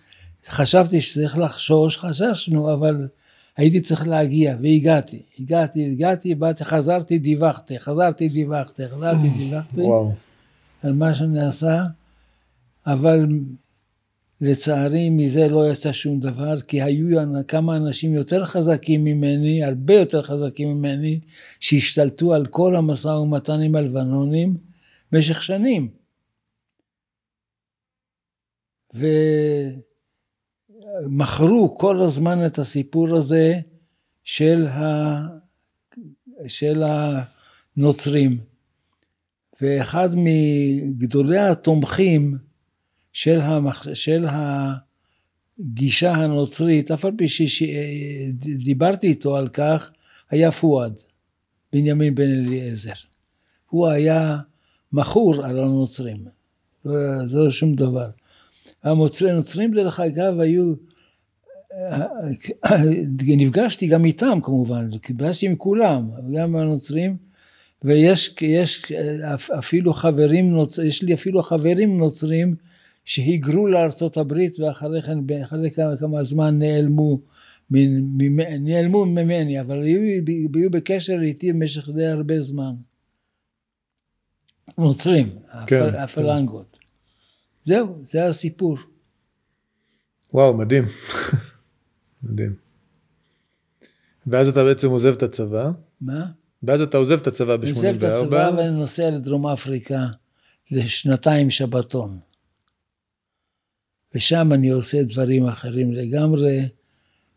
חשבתי שצריך לחשוש, חששנו, אבל הייתי צריך להגיע, והגעתי. הגעתי, הגעתי, באתי, חזרתי, דיווחתי, חזרתי, דיווחתי, חזרתי, דיווחתי. וואו. על מה שנעשה, אבל לצערי מזה לא יצא שום דבר, כי היו כמה אנשים יותר חזקים ממני, הרבה יותר חזקים ממני, שהשתלטו על כל המשא ומתן עם הלבנונים במשך שנים. ו... מכרו כל הזמן את הסיפור הזה של, ה, של הנוצרים. ואחד מגדולי התומכים של, המח, של הגישה הנוצרית, אף על פי שדיברתי איתו על כך, היה פואד, בנימין בן אליעזר. הוא היה מכור על הנוצרים, לא, לא שום דבר. הנוצרים דרך אגב היו, נפגשתי גם איתם כמובן, נפגשתי עם כולם, גם הנוצרים, ויש יש אפילו חברים, יש לי אפילו חברים נוצרים שהיגרו לארצות הברית ואחרי כן, אחרי כמה, כמה זמן נעלמו, נעלמו ממני, אבל היו, היו בקשר איתי במשך די הרבה זמן. נוצרים, כן, הפלנגות. כן. זהו, זה הסיפור. וואו, מדהים. מדהים. ואז אתה בעצם עוזב את הצבא. מה? ואז אתה עוזב את הצבא ב-84. עוזב את הצבא ואני נוסע לדרום אפריקה לשנתיים שבתון. ושם אני עושה דברים אחרים לגמרי.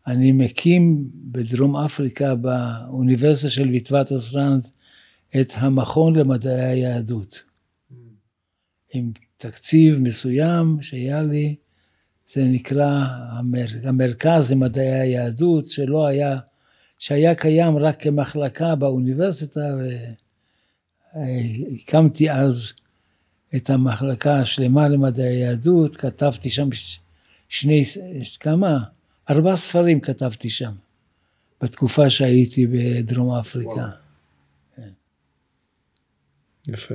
אני מקים בדרום אפריקה, באוניברסיטה של ויטבת אסרנד, את המכון למדעי היהדות. עם תקציב מסוים שהיה לי, זה נקרא המרכז למדעי היהדות, שלא היה, שהיה קיים רק כמחלקה באוניברסיטה, והקמתי אז את המחלקה השלמה למדעי היהדות, כתבתי שם שני, כמה? ארבעה ספרים כתבתי שם, בתקופה שהייתי בדרום אפריקה. כן. יפה.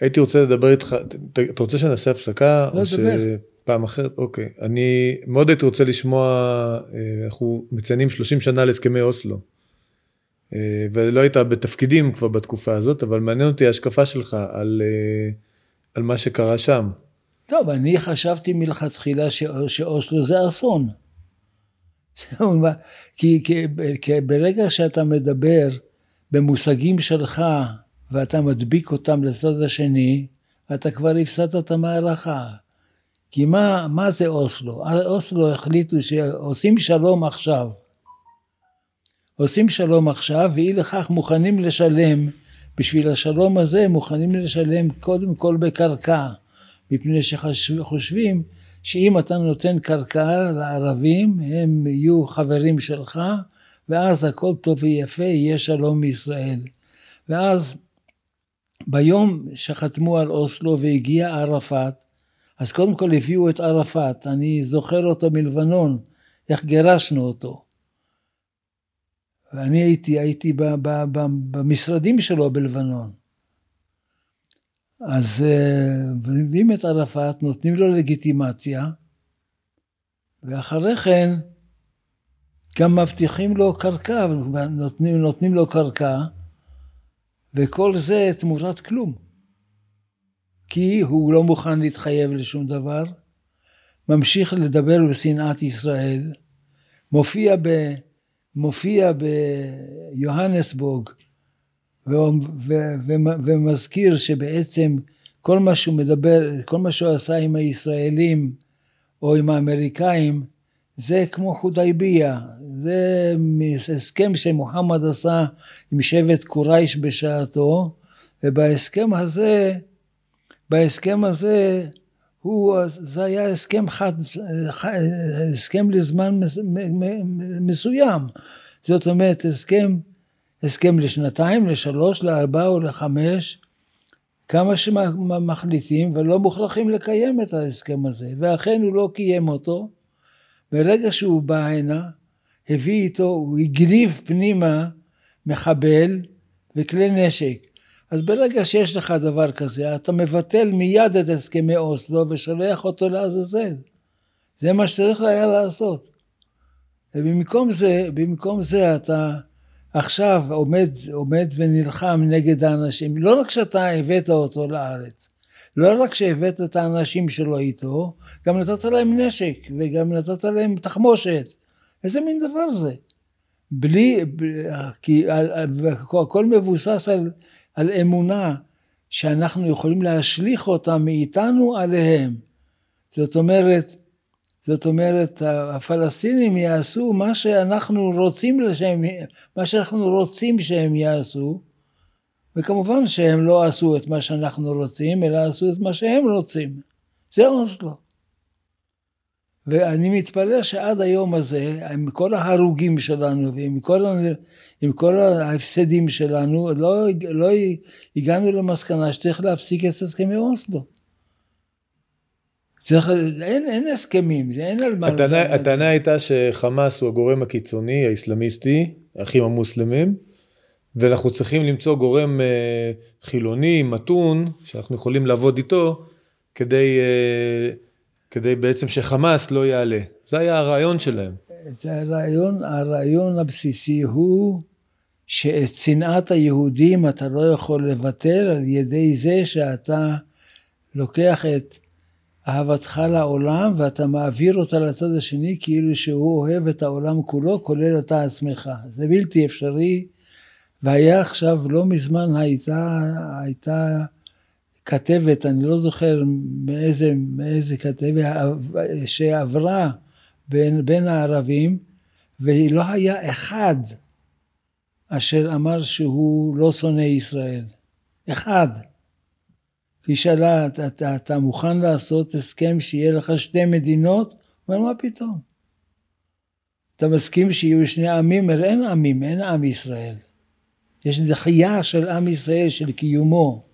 הייתי רוצה לדבר איתך, אתה רוצה שנעשה הפסקה? לא, דבר. פעם אחרת, אוקיי. אני מאוד הייתי רוצה לשמוע, אה, אנחנו מציינים 30 שנה להסכמי אוסלו. אה, ולא היית בתפקידים כבר בתקופה הזאת, אבל מעניין אותי ההשקפה שלך על, אה, על מה שקרה שם. טוב, אני חשבתי מלכתחילה. שאוסלו זה אסון. כי, כי, כי ברגע שאתה מדבר במושגים שלך ואתה מדביק אותם לצד השני, אתה כבר הפסדת את המערכה. כי מה, מה זה אוסלו? אוסלו החליטו שעושים שלום עכשיו. עושים שלום עכשיו, ואי לכך מוכנים לשלם, בשביל השלום הזה מוכנים לשלם קודם כל בקרקע, מפני שחושבים שאם אתה נותן קרקע לערבים, הם יהיו חברים שלך, ואז הכל טוב ויפה, יהיה שלום מישראל. ואז ביום שחתמו על אוסלו והגיע ערפאת, אז קודם כל הביאו את ערפאת, אני זוכר אותו מלבנון, איך גירשנו אותו. ואני הייתי, הייתי ב, ב, ב, במשרדים שלו בלבנון. אז אה, מביאים את ערפאת, נותנים לו לגיטימציה, ואחרי כן גם מבטיחים לו קרקע, נותנים, נותנים לו קרקע, וכל זה תמורת כלום. כי הוא לא מוכן להתחייב לשום דבר, ממשיך לדבר בשנאת ישראל, מופיע, ב, מופיע ביוהנסבורג ומזכיר שבעצם כל מה שהוא מדבר, כל מה שהוא עשה עם הישראלים או עם האמריקאים זה כמו חודייביה, זה הסכם שמוחמד עשה עם שבט קורייש בשעתו ובהסכם הזה בהסכם הזה, הוא, זה היה הסכם חד, הסכם לזמן מסוים. זאת אומרת, הסכם, הסכם לשנתיים, לשלוש, לארבע או לחמש, כמה שמחליטים ולא מוכרחים לקיים את ההסכם הזה. ואכן הוא לא קיים אותו. ברגע שהוא בא הנה, הביא איתו, הוא הגריב פנימה מחבל וכלי נשק. אז ברגע שיש לך דבר כזה, אתה מבטל מיד את הסכמי אוסלו ושולח אותו לעזאזל. זה מה שצריך היה לעשות. ובמקום זה, במקום זה אתה עכשיו עומד, עומד ונלחם נגד האנשים. לא רק שאתה הבאת אותו לארץ, לא רק שהבאת את האנשים שלו איתו, גם נתת להם נשק וגם נתת להם תחמושת. איזה מין דבר זה? בלי, כי הכל מבוסס על על אמונה שאנחנו יכולים להשליך אותה מאיתנו עליהם. זאת אומרת, זאת אומרת, הפלסטינים יעשו מה שאנחנו רוצים שהם, מה שאנחנו רוצים שהם יעשו, וכמובן שהם לא עשו את מה שאנחנו רוצים, אלא עשו את מה שהם רוצים. זה אוסלו. ואני מתפלא שעד היום הזה, עם כל ההרוגים שלנו ועם כל, עם כל ההפסדים שלנו, לא, לא הגענו למסקנה שצריך להפסיק את הסכמי אוסלו. צריך, אין, אין הסכמים, אין על מה... הטענה, הטענה הייתה שחמאס הוא הגורם הקיצוני, האסלאמיסטי, האחים המוסלמים, ואנחנו צריכים למצוא גורם אה, חילוני, מתון, שאנחנו יכולים לעבוד איתו, כדי... אה, כדי בעצם שחמאס לא יעלה. זה היה הרעיון שלהם. הרעיון, הרעיון הבסיסי הוא שאת שנאת היהודים אתה לא יכול לבטל על ידי זה שאתה לוקח את אהבתך לעולם ואתה מעביר אותה לצד השני כאילו שהוא אוהב את העולם כולו כולל אתה עצמך. זה בלתי אפשרי והיה עכשיו לא מזמן הייתה, הייתה כתבת, אני לא זוכר מאיזה, מאיזה כתבת, שעברה בין, בין הערבים, ולא היה אחד אשר אמר שהוא לא שונא ישראל. אחד. היא שאלה, אתה, אתה, אתה מוכן לעשות הסכם שיהיה לך שתי מדינות? הוא אומר, מה פתאום? אתה מסכים שיהיו שני עמים? אין עמים, אין עם ישראל. יש דחייה של עם ישראל, של קיומו.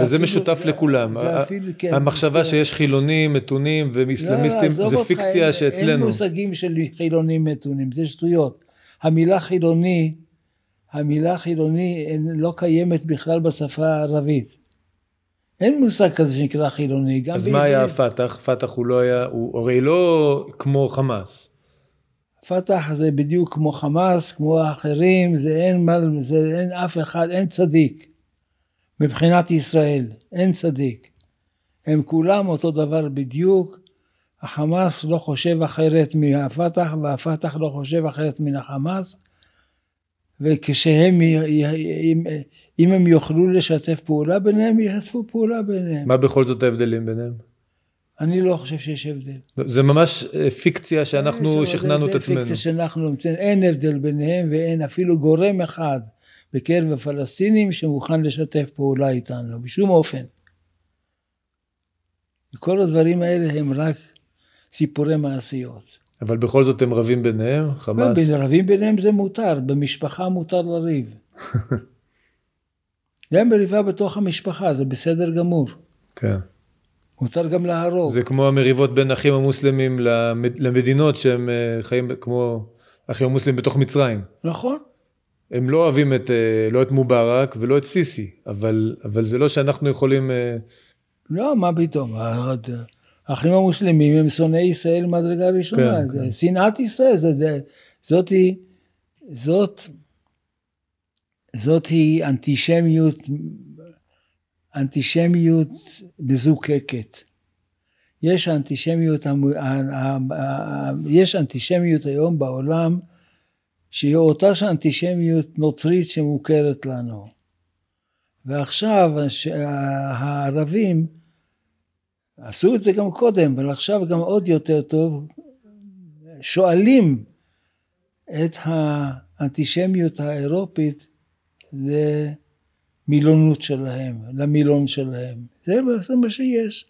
וזה אפילו, משותף זה, לכולם. זה אפילו, כן, המחשבה זה... שיש חילונים מתונים ואיסלאמיסטים לא, זה פיקציה אותך, שאצלנו. אין מושגים של חילונים מתונים, זה שטויות. המילה חילוני, המילה חילוני לא קיימת בכלל בשפה הערבית. אין מושג כזה שנקרא חילוני. אז מה היה. הפת"ח? פת"ח הוא לא היה, הוא הרי לא כמו חמאס. פת"ח זה בדיוק כמו חמאס, כמו האחרים, זה אין, מה, זה אין אף אחד, אין צדיק. מבחינת ישראל, אין צדיק. הם כולם אותו דבר בדיוק. החמאס לא חושב אחרת מהפת"ח, והפת"ח לא חושב אחרת מן החמאס. וכשהם, אם, אם הם יוכלו לשתף פעולה ביניהם, ישתפו פעולה ביניהם. מה בכל זאת ההבדלים ביניהם? אני לא חושב שיש הבדל. זה ממש אה, פיקציה שאנחנו זה- שכנענו את זה עצמנו. פיקציה שאנחנו נמצאים, אין הבדל ביניהם ואין אפילו גורם אחד בקרב הפלסטינים שמוכן לשתף פעולה איתנו, בשום אופן. כל הדברים האלה הם רק סיפורי מעשיות. אבל בכל זאת הם רבים ביניהם, חמאס. בין רבים ביניהם זה מותר, במשפחה מותר לריב. גם מריבה בתוך המשפחה, זה בסדר גמור. כן. מותר גם להרוג. זה כמו המריבות בין אחים המוסלמים למד- למדינות שהם אה, חיים כמו אחים המוסלמים בתוך מצרים. נכון? הם לא אוהבים את, אה, לא את מובארק ולא את סיסי, אבל, אבל זה לא שאנחנו יכולים... אה, לא, מה פתאום. האחים המוסלמים הם שונאי ישראל מדרגה ראשונה. כן, זה שנאת ישראל, זה, זה, זאת היא, זאת, זאת היא אנטישמיות, אנטישמיות מזוקקת. יש אנטישמיות, יש אנטישמיות היום בעולם שהיא אותה אנטישמיות נוצרית שמוכרת לנו. ועכשיו הערבים עשו את זה גם קודם, אבל עכשיו גם עוד יותר טוב, שואלים את האנטישמיות האירופית למילונות שלהם, למילון שלהם. זה, זה מה שיש.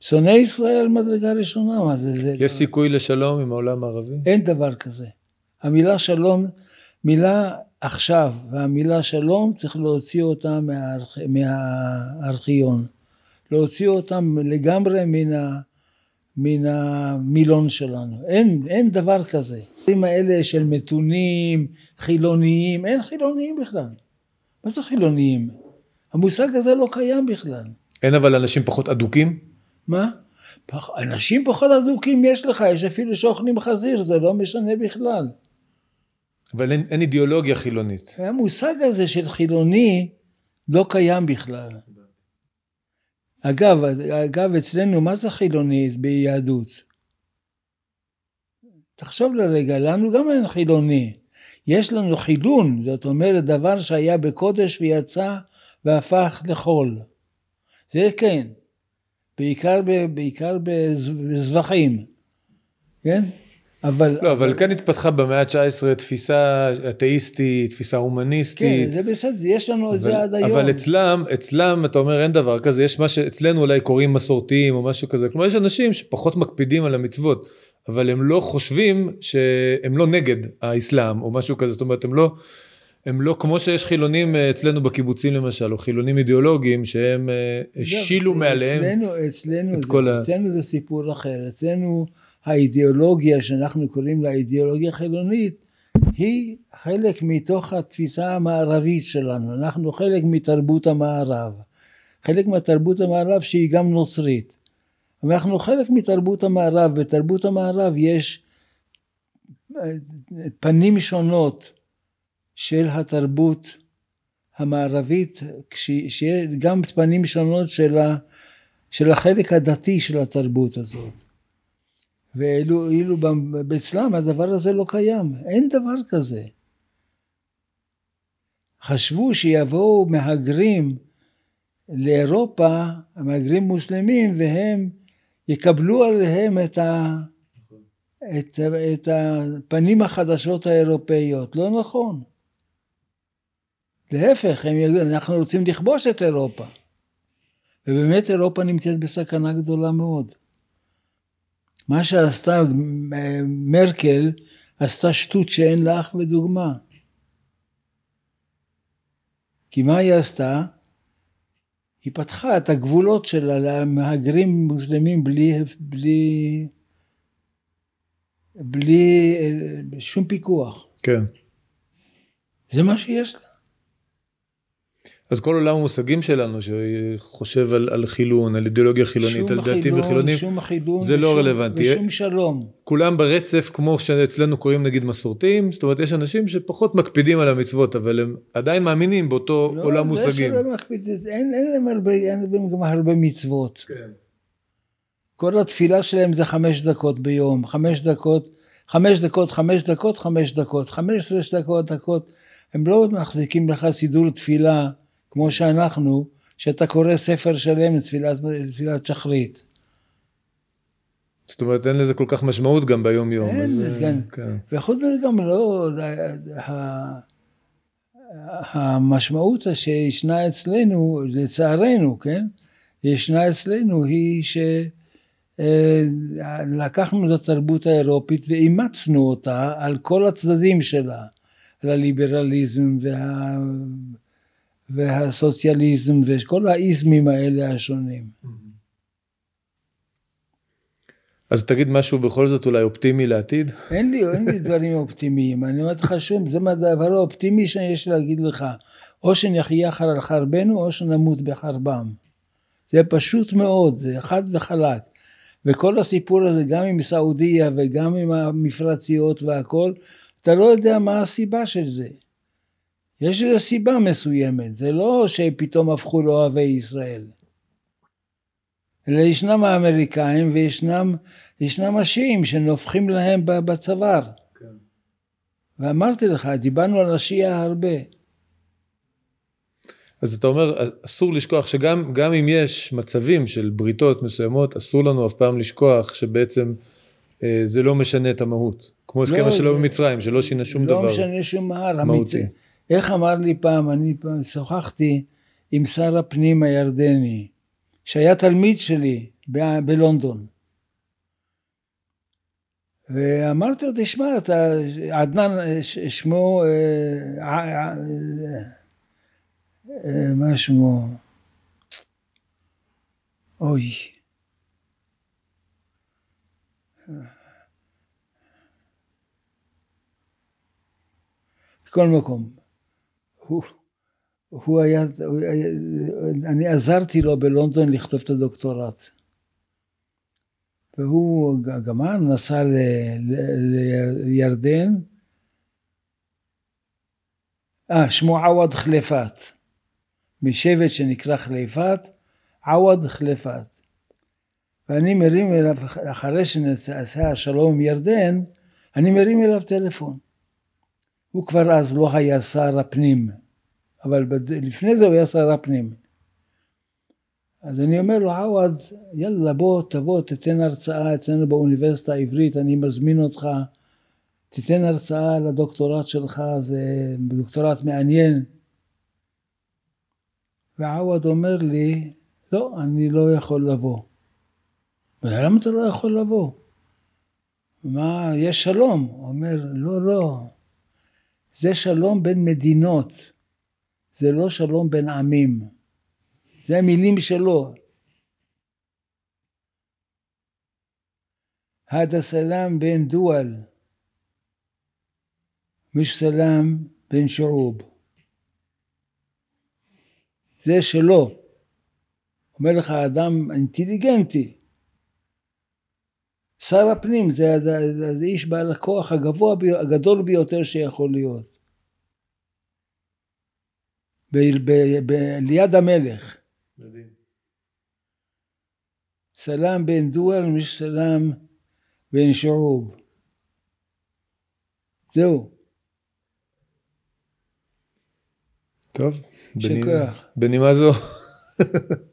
שונאי ישראל מדרגה ראשונה, מה זה? זה יש סיכוי לשלום עם העולם הערבי? אין דבר כזה. המילה שלום, מילה עכשיו והמילה שלום צריך להוציא אותה מהארכ... מהארכיון. להוציא אותם לגמרי מן, ה... מן המילון שלנו. אין, אין דבר כזה. הדברים האלה של מתונים, חילוניים, אין חילוניים בכלל. מה זה חילוניים? המושג הזה לא קיים בכלל. אין אבל אנשים פחות אדוקים? מה? אנשים פחות אדוקים יש לך, יש אפילו שאוכלים חזיר, זה לא משנה בכלל. אבל אין, אין אידיאולוגיה חילונית. המושג הזה של חילוני לא קיים בכלל. אגב, אגב, אצלנו, מה זה חילוני ביהדות? תחשוב לרגע, לנו גם אין חילוני. יש לנו חילון, זאת אומרת, דבר שהיה בקודש ויצא והפך לחול. זה כן, בעיקר, בעיקר בז- בזבחים, כן? אבל... לא, אבל כאן התפתחה במאה ה-19 תפיסה אתאיסטית, תפיסה הומניסטית. כן, זה בסדר, יש לנו את זה עד היום. אבל אצלם, אצלם אתה אומר אין דבר כזה, יש מה שאצלנו אולי קוראים מסורתיים או משהו כזה, כלומר יש אנשים שפחות מקפידים על המצוות, אבל הם לא חושבים שהם לא נגד האסלאם או משהו כזה, זאת אומרת הם לא, הם לא כמו שיש חילונים אה, אצלנו בקיבוצים למשל, או חילונים אידיאולוגיים שהם אה, השילו לא, מעליהם. אצלנו, אצלנו, את זה, כל ה- אצלנו זה סיפור אחר. אצלנו האידיאולוגיה שאנחנו קוראים לה אידיאולוגיה חילונית, היא חלק מתוך התפיסה המערבית שלנו. אנחנו חלק מתרבות המערב. חלק מהתרבות המערב שהיא גם נוצרית. אנחנו חלק מתרבות המערב. בתרבות המערב יש אה, פנים שונות של התרבות המערבית, שיש גם פנים שונות של החלק הדתי של התרבות הזאת. ואילו אצלם הדבר הזה לא קיים, אין דבר כזה. חשבו שיבואו מהגרים לאירופה, מהגרים מוסלמים, והם יקבלו עליהם את, ה, את, את הפנים החדשות האירופאיות. לא נכון. להפך, הם יגידו, אנחנו רוצים לכבוש את אירופה. ובאמת אירופה נמצאת בסכנה גדולה מאוד. מה שעשתה אה, מרקל, עשתה שטות שאין לה אח ודוגמה. כי מה היא עשתה? היא פתחה את הגבולות שלה למהגרים מוסלמים בלי, בלי, בלי אה, שום פיקוח. כן. זה מה שיש לה. אז כל עולם המושגים שלנו שחושב על, על חילון, על אידיאולוגיה חילונית, על דתיים וחילונים, שום חילון, זה לא ושום, רלוונטי. ושום שלום. כולם ברצף כמו שאצלנו קוראים נגיד מסורתיים, זאת אומרת יש אנשים שפחות מקפידים על המצוות, אבל הם עדיין מאמינים באותו לא, עולם זה מושגים. שלא מקפיד, אין, אין להם הרבה, אין להם גם הרבה מצוות. כן. כל התפילה שלהם זה חמש דקות ביום, חמש דקות, חמש דקות, חמש דקות, חמש דקות, חמש עשרה דקות, דקות. הם לא מחזיקים לך סידור תפילה כמו שאנחנו, שאתה קורא ספר שלם לתפילת, לתפילת שחרית. זאת אומרת אין לזה כל כך משמעות גם ביום יום. אין, אז, אה, כן. כן. וחוץ מזה גם לא, המשמעות שישנה אצלנו, לצערנו, כן? ישנה אצלנו היא שלקחנו את התרבות האירופית ואימצנו אותה על כל הצדדים שלה, על הליברליזם וה... והסוציאליזם וכל האיזמים האלה השונים. אז תגיד משהו בכל זאת אולי אופטימי לעתיד? אין לי, אין לי דברים אופטימיים, אני אומר לך שום, זה הדבר האופטימי שיש להגיד לך, או שנחיה על חרבנו או שנמות בחרבם. זה פשוט מאוד, זה חד וחלק. וכל הסיפור הזה, גם עם סעודיה וגם עם המפרציות והכל, אתה לא יודע מה הסיבה של זה. יש איזו סיבה מסוימת, זה לא שפתאום הפכו לאוהבי ישראל. אלא ישנם האמריקאים וישנם ישנם השיעים שנופחים להם בצוואר. כן. ואמרתי לך, דיברנו על השיעה הרבה. אז אתה אומר אסור לשכוח שגם גם אם יש מצבים של בריתות מסוימות אסור לנו אף פעם לשכוח שבעצם אה, זה לא משנה את המהות. כמו הסכם לא, השלום במצרים שלא שינה שום לא דבר. משנה שום הר. מהותי. המצ... איך אמר לי פעם, אני פעם שוחחתי עם שר הפנים הירדני, שהיה תלמיד שלי ב- בלונדון. ואמרתי לו, תשמע, אתה, עדנאן, שמו, אה, ע- ע- אה, מה שמו? אוי. בכל מקום. הוא, הוא היה, הוא אני עזרתי לו בלונדון לכתוב את הדוקטורט. והוא גמר, נסע ל, ל, לירדן. אה, שמו עווד חליפת. משבט שנקרא חליפת, עווד חליפת. ואני מרים אליו, אחרי שנעשה השלום עם ירדן, אני מרים אליו טלפון. הוא כבר אז לא היה שר הפנים, אבל בד... לפני זה הוא היה שר הפנים. אז אני אומר לו, עווד, יאללה בוא, תבוא, תתן הרצאה אצלנו באוניברסיטה העברית, אני מזמין אותך, תיתן הרצאה על הדוקטורט שלך, זה דוקטורט מעניין. ועווד אומר לי, לא, אני לא יכול לבוא. למה אתה לא יכול לבוא? מה, יש שלום? הוא אומר, לא, לא, זה שלום בין מדינות, זה לא שלום בין עמים. זה המילים שלו. هذا سلام بين دول مش سلام بين شعوب זה שלו. אומר לך אדם אינטליגנטי. שר הפנים זה האיש בעל הכוח הגבוה, הגדול ביותר שיכול להיות. ב, ב, ב, ליד המלך. מדהים. סלאם בן דואר מיש בן שעוב. זהו. טוב, בנימה זו.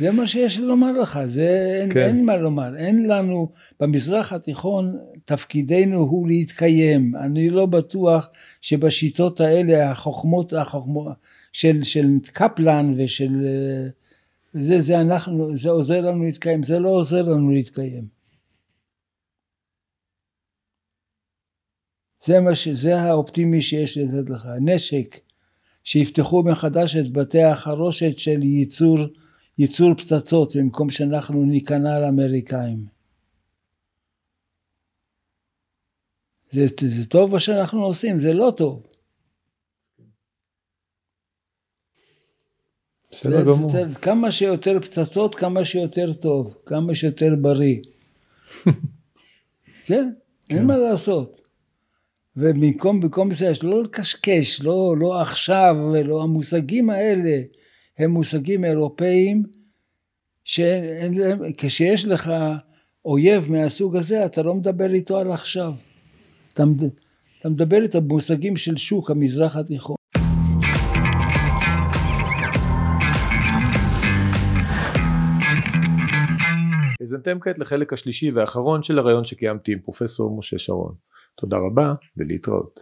זה מה שיש לי לומר לך, זה אין, כן. אין מה לומר, אין לנו, במזרח התיכון תפקידנו הוא להתקיים, אני לא בטוח שבשיטות האלה החוכמות, החוכמות של, של קפלן ושל אה, זה, זה אנחנו, זה עוזר לנו להתקיים, זה לא עוזר לנו להתקיים. זה מה ש... זה האופטימי שיש לתת לך. נשק, שיפתחו מחדש את בתי החרושת של ייצור, ייצור פצצות במקום שאנחנו ניכנע לאמריקאים. זה, זה טוב מה שאנחנו עושים, זה לא טוב. בסדר גמור. כמה שיותר פצצות, כמה שיותר טוב, כמה שיותר בריא. כן, אין כן. מה לעשות. ובמקום במקום זה, לא לקשקש, לא, לא עכשיו, ולא המושגים האלה, הם מושגים אירופאיים, שאין להם, כשיש לך אויב מהסוג הזה, אתה לא מדבר איתו על עכשיו. אתה, אתה מדבר איתו במושגים של שוק המזרח התיכון. האזנתם כעת לחלק השלישי והאחרון של הרעיון שקיימתי עם פרופסור משה שרון. תודה רבה ולהתראות.